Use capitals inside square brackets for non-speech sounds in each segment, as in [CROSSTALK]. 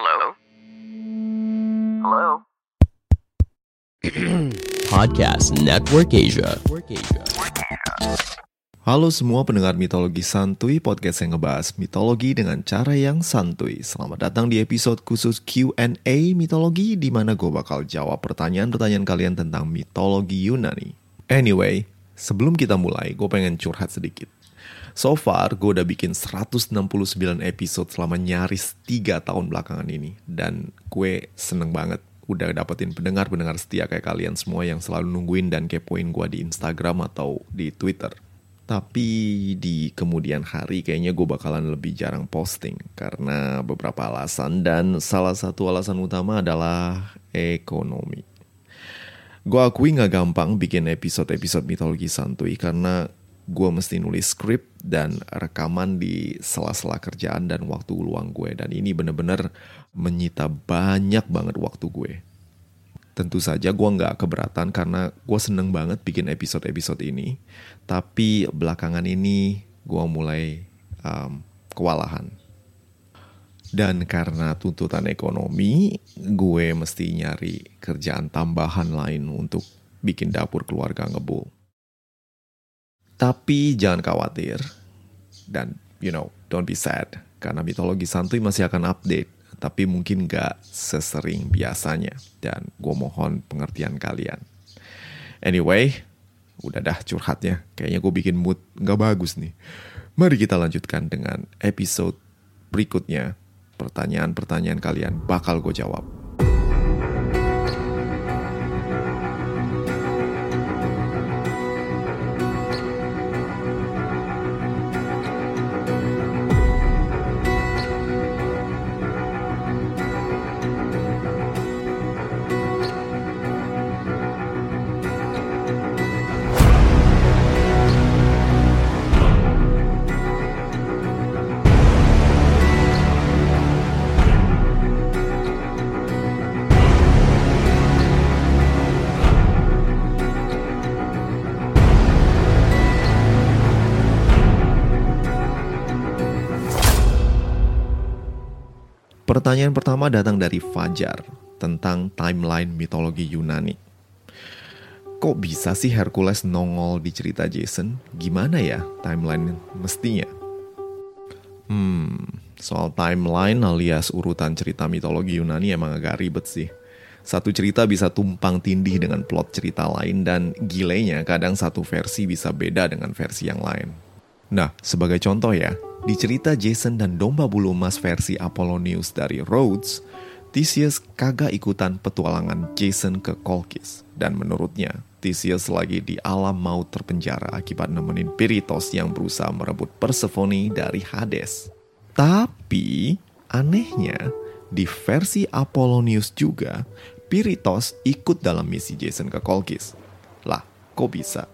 Hello? Hello? [CLEARS THROAT] Podcast Network Asia. Halo semua pendengar mitologi santuy, podcast yang ngebahas mitologi dengan cara yang santuy. Selamat datang di episode khusus Q&A mitologi di mana gue bakal jawab pertanyaan-pertanyaan kalian tentang mitologi Yunani. Anyway, sebelum kita mulai, gue pengen curhat sedikit. So far, gue udah bikin 169 episode selama nyaris 3 tahun belakangan ini. Dan gue seneng banget udah dapetin pendengar-pendengar setia kayak kalian semua yang selalu nungguin dan kepoin gue di Instagram atau di Twitter. Tapi di kemudian hari kayaknya gue bakalan lebih jarang posting karena beberapa alasan dan salah satu alasan utama adalah ekonomi. Gue akui gak gampang bikin episode-episode mitologi santuy karena gue mesti nulis skrip dan rekaman di sela-sela kerjaan dan waktu luang gue. Dan ini bener-bener menyita banyak banget waktu gue. Tentu saja gue nggak keberatan karena gue seneng banget bikin episode-episode ini. Tapi belakangan ini gue mulai um, kewalahan. Dan karena tuntutan ekonomi, gue mesti nyari kerjaan tambahan lain untuk bikin dapur keluarga ngebul. Tapi jangan khawatir. Dan, you know, don't be sad. Karena mitologi santuy masih akan update. Tapi mungkin gak sesering biasanya. Dan gue mohon pengertian kalian. Anyway, udah dah curhatnya. Kayaknya gue bikin mood gak bagus nih. Mari kita lanjutkan dengan episode berikutnya. Pertanyaan-pertanyaan kalian bakal gue jawab. Pertanyaan pertama datang dari Fajar tentang timeline mitologi Yunani. Kok bisa sih Hercules nongol di cerita Jason? Gimana ya timeline mestinya? Hmm, soal timeline alias urutan cerita mitologi Yunani emang agak ribet sih. Satu cerita bisa tumpang tindih dengan plot cerita lain dan gilenya kadang satu versi bisa beda dengan versi yang lain. Nah, sebagai contoh ya, di cerita Jason dan Domba Bulu Emas versi Apollonius dari Rhodes, Theseus kagak ikutan petualangan Jason ke Kolkis. Dan menurutnya, Theseus lagi di alam maut terpenjara akibat nemenin Piritos yang berusaha merebut Persephone dari Hades. Tapi, anehnya, di versi Apollonius juga, Piritos ikut dalam misi Jason ke Kolkis. Lah, kok bisa?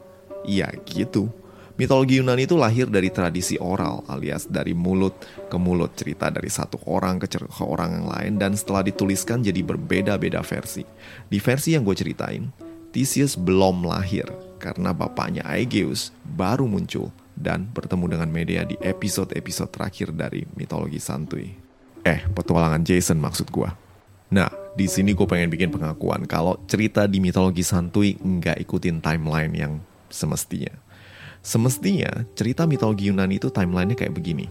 Ya gitu. Mitologi Yunani itu lahir dari tradisi oral alias dari mulut ke mulut cerita dari satu orang ke, orang yang lain dan setelah dituliskan jadi berbeda-beda versi. Di versi yang gue ceritain, Theseus belum lahir karena bapaknya Aegeus baru muncul dan bertemu dengan media di episode-episode terakhir dari mitologi santuy. Eh, petualangan Jason maksud gue. Nah, di sini gue pengen bikin pengakuan kalau cerita di mitologi santuy nggak ikutin timeline yang semestinya. Semestinya, cerita mitologi Yunani itu timelinenya kayak begini.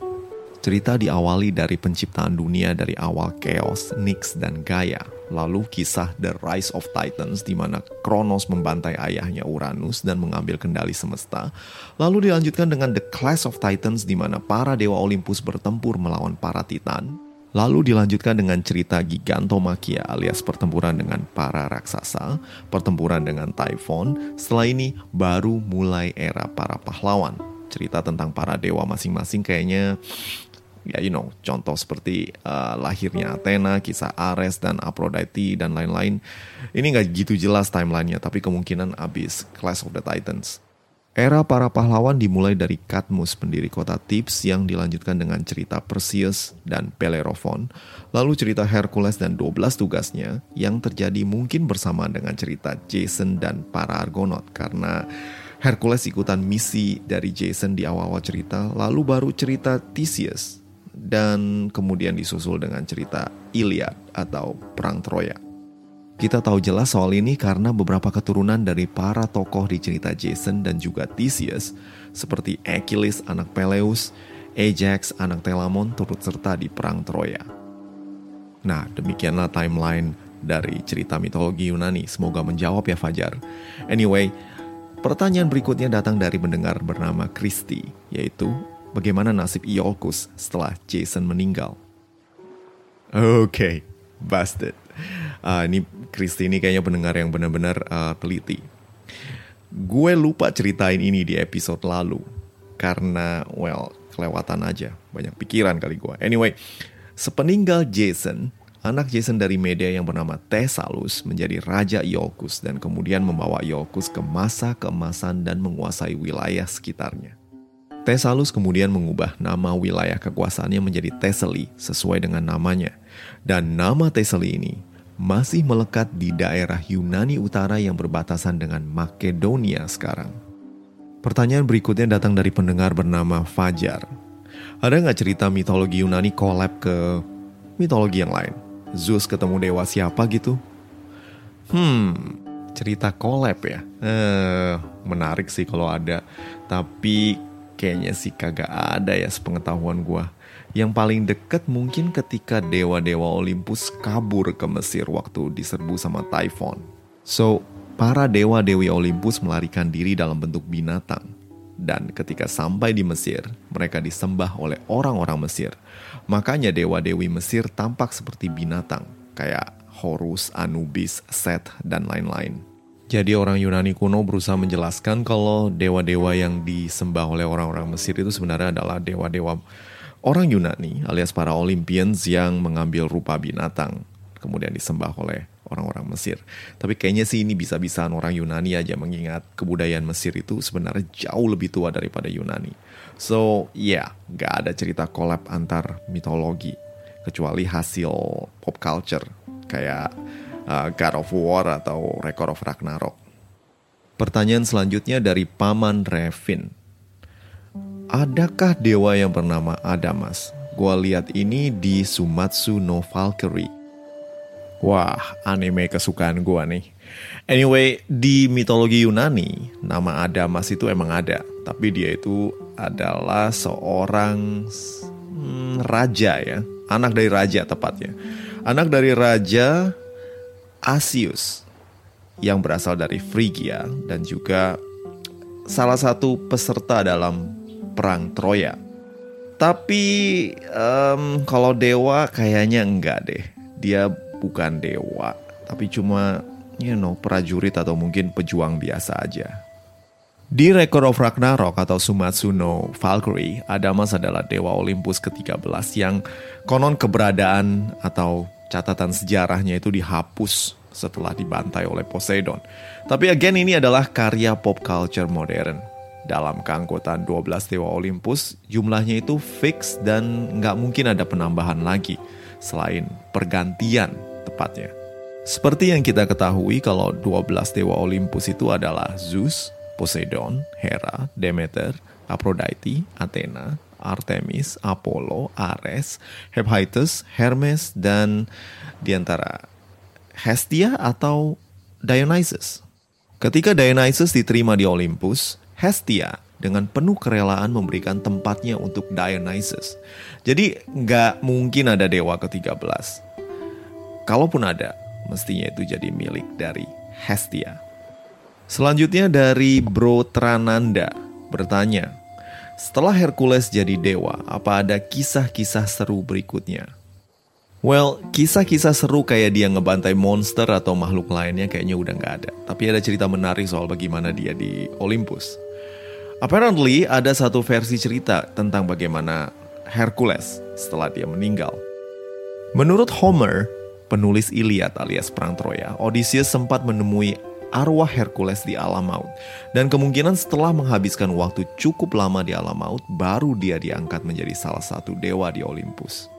Cerita diawali dari penciptaan dunia dari awal Chaos, Nyx, dan Gaia. Lalu kisah The Rise of Titans di mana Kronos membantai ayahnya Uranus dan mengambil kendali semesta. Lalu dilanjutkan dengan The Clash of Titans di mana para dewa Olympus bertempur melawan para Titan. Lalu dilanjutkan dengan cerita Gigantomachia alias pertempuran dengan para raksasa, pertempuran dengan Typhon. Setelah ini baru mulai era para pahlawan. Cerita tentang para dewa masing-masing kayaknya ya you know, contoh seperti uh, lahirnya Athena, kisah Ares dan Aphrodite dan lain-lain. Ini nggak gitu jelas timelinenya, tapi kemungkinan abis Clash of the Titans. Era para pahlawan dimulai dari Cadmus, pendiri kota Thebes yang dilanjutkan dengan cerita Perseus dan Bellerophon, lalu cerita Hercules dan 12 tugasnya yang terjadi mungkin bersama dengan cerita Jason dan para Argonaut karena Hercules ikutan misi dari Jason di awal-awal cerita, lalu baru cerita Theseus dan kemudian disusul dengan cerita Iliad atau Perang Troya. Kita tahu jelas soal ini karena beberapa keturunan dari para tokoh di cerita Jason dan juga Theseus, seperti Achilles anak Peleus, Ajax anak Telamon turut serta di Perang Troya. Nah, demikianlah timeline dari cerita mitologi Yunani. Semoga menjawab ya Fajar. Anyway, pertanyaan berikutnya datang dari pendengar bernama Christy, yaitu bagaimana nasib Iolcus setelah Jason meninggal. Oke, okay, busted. Uh, ini Christy ini kayaknya pendengar yang benar-benar uh, teliti. Gue lupa ceritain ini di episode lalu karena well kelewatan aja banyak pikiran kali gue. Anyway, Sepeninggal Jason, anak Jason dari media yang bernama Thessalus menjadi Raja Iolcus dan kemudian membawa Iolcus ke masa keemasan dan menguasai wilayah sekitarnya. Thessalus kemudian mengubah nama wilayah kekuasaannya menjadi Thessaly sesuai dengan namanya. Dan nama Thessaly ini masih melekat di daerah Yunani Utara yang berbatasan dengan Makedonia sekarang. Pertanyaan berikutnya datang dari pendengar bernama Fajar ada nggak cerita mitologi Yunani collab ke mitologi yang lain? Zeus ketemu dewa siapa gitu? Hmm, cerita collab ya? Eh, menarik sih kalau ada. Tapi kayaknya sih kagak ada ya sepengetahuan gue. Yang paling deket mungkin ketika dewa-dewa Olympus kabur ke Mesir waktu diserbu sama Typhon. So, para dewa-dewi Olympus melarikan diri dalam bentuk binatang dan ketika sampai di Mesir, mereka disembah oleh orang-orang Mesir. Makanya dewa-dewi Mesir tampak seperti binatang, kayak Horus, Anubis, Set, dan lain-lain. Jadi orang Yunani kuno berusaha menjelaskan kalau dewa-dewa yang disembah oleh orang-orang Mesir itu sebenarnya adalah dewa-dewa orang Yunani alias para Olympians yang mengambil rupa binatang kemudian disembah oleh orang-orang Mesir. Tapi kayaknya sih ini bisa-bisaan orang Yunani aja mengingat kebudayaan Mesir itu sebenarnya jauh lebih tua daripada Yunani. So, ya, yeah, gak ada cerita collab antar mitologi kecuali hasil pop culture kayak uh, God of War atau Record of Ragnarok. Pertanyaan selanjutnya dari Paman Revin. Adakah dewa yang bernama Adamas? Gua lihat ini di Sumatsu no Valkyrie. Wah, anime kesukaan gue nih. Anyway, di mitologi Yunani, nama Adamas itu emang ada. Tapi dia itu adalah seorang hmm, raja ya. Anak dari raja tepatnya. Anak dari raja Asius yang berasal dari Phrygia dan juga salah satu peserta dalam perang Troya. Tapi um, kalau dewa kayaknya enggak deh. Dia bukan dewa, tapi cuma you know prajurit atau mungkin pejuang biasa aja. Di Record of Ragnarok atau Sumatsu no Valkyrie, Adamas adalah dewa Olympus ke-13 yang konon keberadaan atau catatan sejarahnya itu dihapus setelah dibantai oleh Poseidon. Tapi again ini adalah karya pop culture modern. Dalam keanggotaan 12 dewa Olympus, jumlahnya itu fix dan nggak mungkin ada penambahan lagi selain pergantian tepatnya. Seperti yang kita ketahui kalau 12 dewa Olympus itu adalah Zeus, Poseidon, Hera, Demeter, Aphrodite, Athena, Artemis, Apollo, Ares, Hephaestus, Hermes, dan di antara Hestia atau Dionysus. Ketika Dionysus diterima di Olympus, Hestia dengan penuh kerelaan memberikan tempatnya untuk Dionysus. Jadi nggak mungkin ada dewa ke-13. Kalaupun ada, mestinya itu jadi milik dari Hestia. Selanjutnya dari Bro Trananda bertanya, setelah Hercules jadi dewa, apa ada kisah-kisah seru berikutnya? Well, kisah-kisah seru kayak dia ngebantai monster atau makhluk lainnya kayaknya udah nggak ada. Tapi ada cerita menarik soal bagaimana dia di Olympus. Apparently ada satu versi cerita tentang bagaimana Hercules setelah dia meninggal. Menurut Homer, penulis Iliad alias Perang Troya, Odysseus sempat menemui arwah Hercules di alam maut. Dan kemungkinan setelah menghabiskan waktu cukup lama di alam maut, baru dia diangkat menjadi salah satu dewa di Olympus.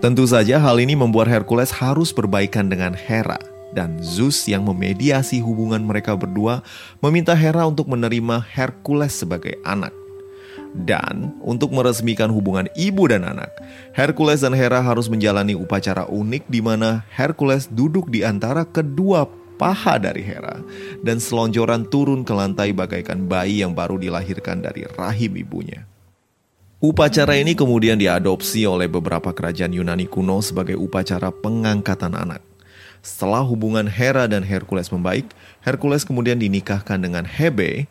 Tentu saja hal ini membuat Hercules harus berbaikan dengan Hera, dan Zeus yang memediasi hubungan mereka berdua meminta Hera untuk menerima Hercules sebagai anak. Dan untuk meresmikan hubungan ibu dan anak, Hercules dan Hera harus menjalani upacara unik di mana Hercules duduk di antara kedua paha dari Hera dan selonjoran turun ke lantai bagaikan bayi yang baru dilahirkan dari rahim ibunya. Upacara ini kemudian diadopsi oleh beberapa kerajaan Yunani kuno sebagai upacara pengangkatan anak. Setelah hubungan Hera dan Hercules membaik, Hercules kemudian dinikahkan dengan Hebe,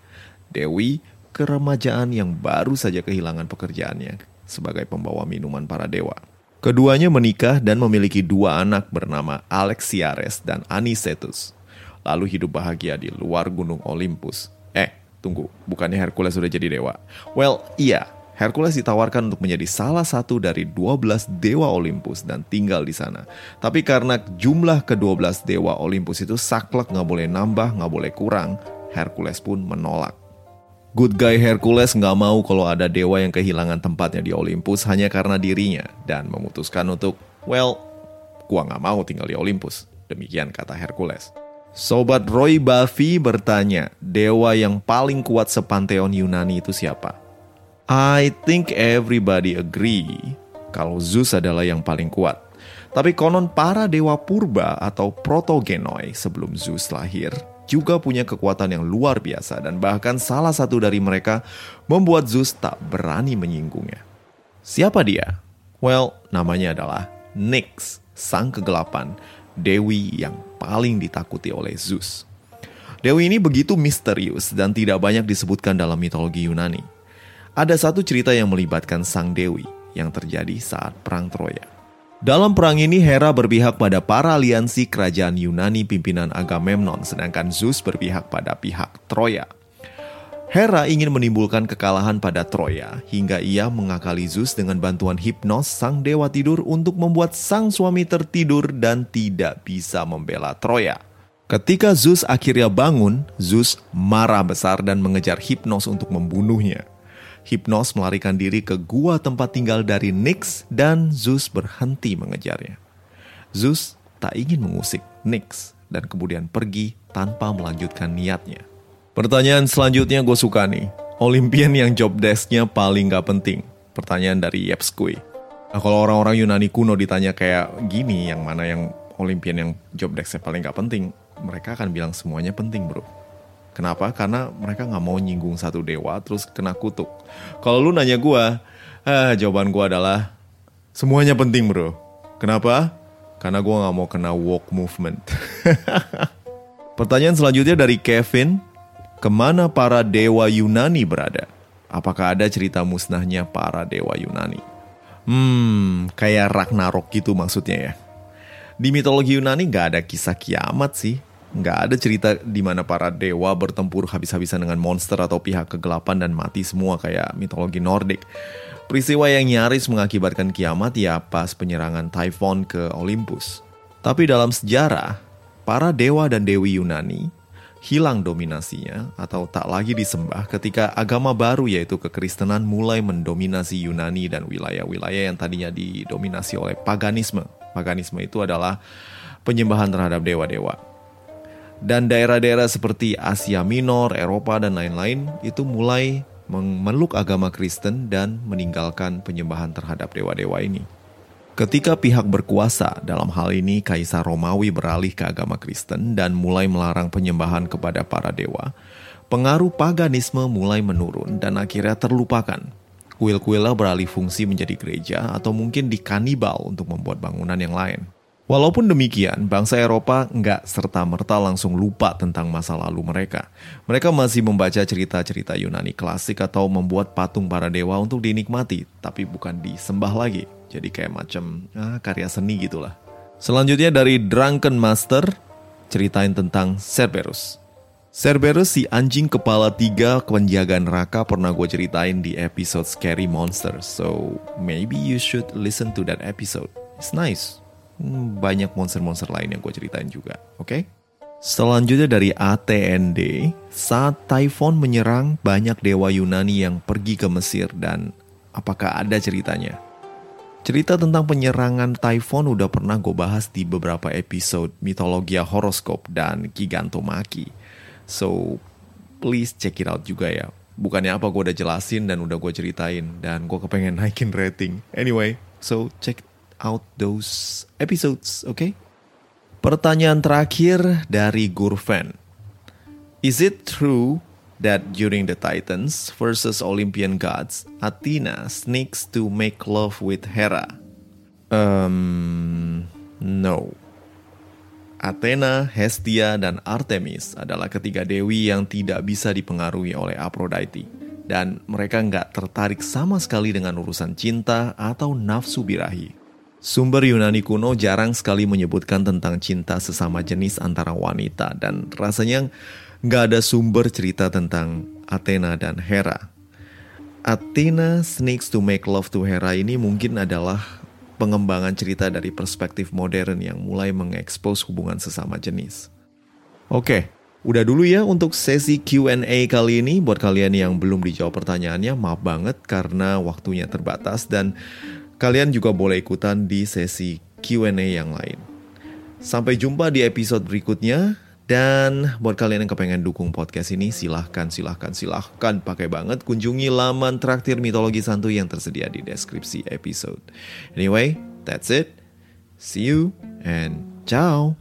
dewi keremajaan yang baru saja kehilangan pekerjaannya sebagai pembawa minuman para dewa. Keduanya menikah dan memiliki dua anak bernama Alexiares dan Anicetus. Lalu hidup bahagia di luar gunung Olympus. Eh, tunggu, bukannya Hercules sudah jadi dewa? Well, iya, Hercules ditawarkan untuk menjadi salah satu dari 12 dewa Olympus dan tinggal di sana. Tapi karena jumlah ke-12 dewa Olympus itu saklek nggak boleh nambah, nggak boleh kurang, Hercules pun menolak. Good guy Hercules nggak mau kalau ada dewa yang kehilangan tempatnya di Olympus hanya karena dirinya dan memutuskan untuk, well, gua nggak mau tinggal di Olympus. Demikian kata Hercules. Sobat Roy Buffy bertanya, dewa yang paling kuat sepanteon Yunani itu siapa? I think everybody agree kalau Zeus adalah yang paling kuat. Tapi konon para dewa purba atau protogenoi sebelum Zeus lahir juga punya kekuatan yang luar biasa dan bahkan salah satu dari mereka membuat Zeus tak berani menyinggungnya. Siapa dia? Well, namanya adalah Nyx, sang kegelapan, dewi yang paling ditakuti oleh Zeus. Dewi ini begitu misterius dan tidak banyak disebutkan dalam mitologi Yunani. Ada satu cerita yang melibatkan sang dewi yang terjadi saat perang Troya. Dalam perang ini Hera berpihak pada para aliansi kerajaan Yunani pimpinan Agamemnon sedangkan Zeus berpihak pada pihak Troya. Hera ingin menimbulkan kekalahan pada Troya hingga ia mengakali Zeus dengan bantuan hipnos sang dewa tidur untuk membuat sang suami tertidur dan tidak bisa membela Troya. Ketika Zeus akhirnya bangun, Zeus marah besar dan mengejar hipnos untuk membunuhnya. Hipnos melarikan diri ke gua tempat tinggal dari Nyx dan Zeus berhenti mengejarnya. Zeus tak ingin mengusik Nyx dan kemudian pergi tanpa melanjutkan niatnya. Pertanyaan selanjutnya gue suka nih. Olimpian yang job desknya paling gak penting. Pertanyaan dari Yepskui. Nah kalau orang-orang Yunani kuno ditanya kayak gini, yang mana yang Olimpian yang job desknya paling gak penting, mereka akan bilang semuanya penting bro. Kenapa? Karena mereka nggak mau nyinggung satu dewa terus kena kutuk. Kalau lu nanya gue, ah, jawaban gue adalah semuanya penting bro. Kenapa? Karena gue nggak mau kena walk movement. [LAUGHS] Pertanyaan selanjutnya dari Kevin, ke mana para dewa Yunani berada? Apakah ada cerita musnahnya para dewa Yunani? Hmm, kayak Ragnarok gitu maksudnya ya. Di mitologi Yunani nggak ada kisah kiamat sih nggak ada cerita di mana para dewa bertempur habis-habisan dengan monster atau pihak kegelapan dan mati semua kayak mitologi Nordik. Peristiwa yang nyaris mengakibatkan kiamat ya pas penyerangan Typhon ke Olympus. Tapi dalam sejarah, para dewa dan dewi Yunani hilang dominasinya atau tak lagi disembah ketika agama baru yaitu kekristenan mulai mendominasi Yunani dan wilayah-wilayah yang tadinya didominasi oleh paganisme. Paganisme itu adalah penyembahan terhadap dewa-dewa dan daerah-daerah seperti Asia Minor, Eropa, dan lain-lain itu mulai memeluk agama Kristen dan meninggalkan penyembahan terhadap dewa-dewa ini. Ketika pihak berkuasa, dalam hal ini Kaisar Romawi beralih ke agama Kristen dan mulai melarang penyembahan kepada para dewa, pengaruh paganisme mulai menurun dan akhirnya terlupakan. Kuil-kuilnya beralih fungsi menjadi gereja atau mungkin dikanibal untuk membuat bangunan yang lain. Walaupun demikian, bangsa Eropa nggak serta-merta langsung lupa tentang masa lalu mereka. Mereka masih membaca cerita-cerita Yunani klasik atau membuat patung para dewa untuk dinikmati, tapi bukan disembah lagi. Jadi kayak macam ah, karya seni gitulah. Selanjutnya dari Drunken Master, ceritain tentang Cerberus. Cerberus si anjing kepala tiga penjaga neraka pernah gue ceritain di episode Scary Monsters. So maybe you should listen to that episode. It's nice. Hmm, banyak monster-monster lain yang gue ceritain juga. Oke? Okay? Selanjutnya dari ATND, saat Typhon menyerang banyak dewa Yunani yang pergi ke Mesir dan apakah ada ceritanya? Cerita tentang penyerangan Typhon udah pernah gue bahas di beberapa episode Mitologia Horoskop dan Gigantomaki. So, please check it out juga ya. Bukannya apa gue udah jelasin dan udah gue ceritain dan gue kepengen [LAUGHS] naikin rating. Anyway, so check out those episodes, oke? Okay? Pertanyaan terakhir dari Gurfan. Is it true that during the Titans versus Olympian gods, Athena sneaks to make love with Hera? Um, no. Athena, Hestia, dan Artemis adalah ketiga dewi yang tidak bisa dipengaruhi oleh Aphrodite. Dan mereka nggak tertarik sama sekali dengan urusan cinta atau nafsu birahi. Sumber Yunani kuno jarang sekali menyebutkan tentang cinta sesama jenis antara wanita dan rasanya nggak ada sumber cerita tentang Athena dan Hera. Athena sneaks to make love to Hera ini mungkin adalah pengembangan cerita dari perspektif modern yang mulai mengekspos hubungan sesama jenis. Oke, udah dulu ya untuk sesi Q&A kali ini. Buat kalian yang belum dijawab pertanyaannya, maaf banget karena waktunya terbatas dan kalian juga boleh ikutan di sesi Q&A yang lain. Sampai jumpa di episode berikutnya. Dan buat kalian yang kepengen dukung podcast ini, silahkan, silahkan, silahkan pakai banget kunjungi laman traktir mitologi santuy yang tersedia di deskripsi episode. Anyway, that's it. See you and ciao.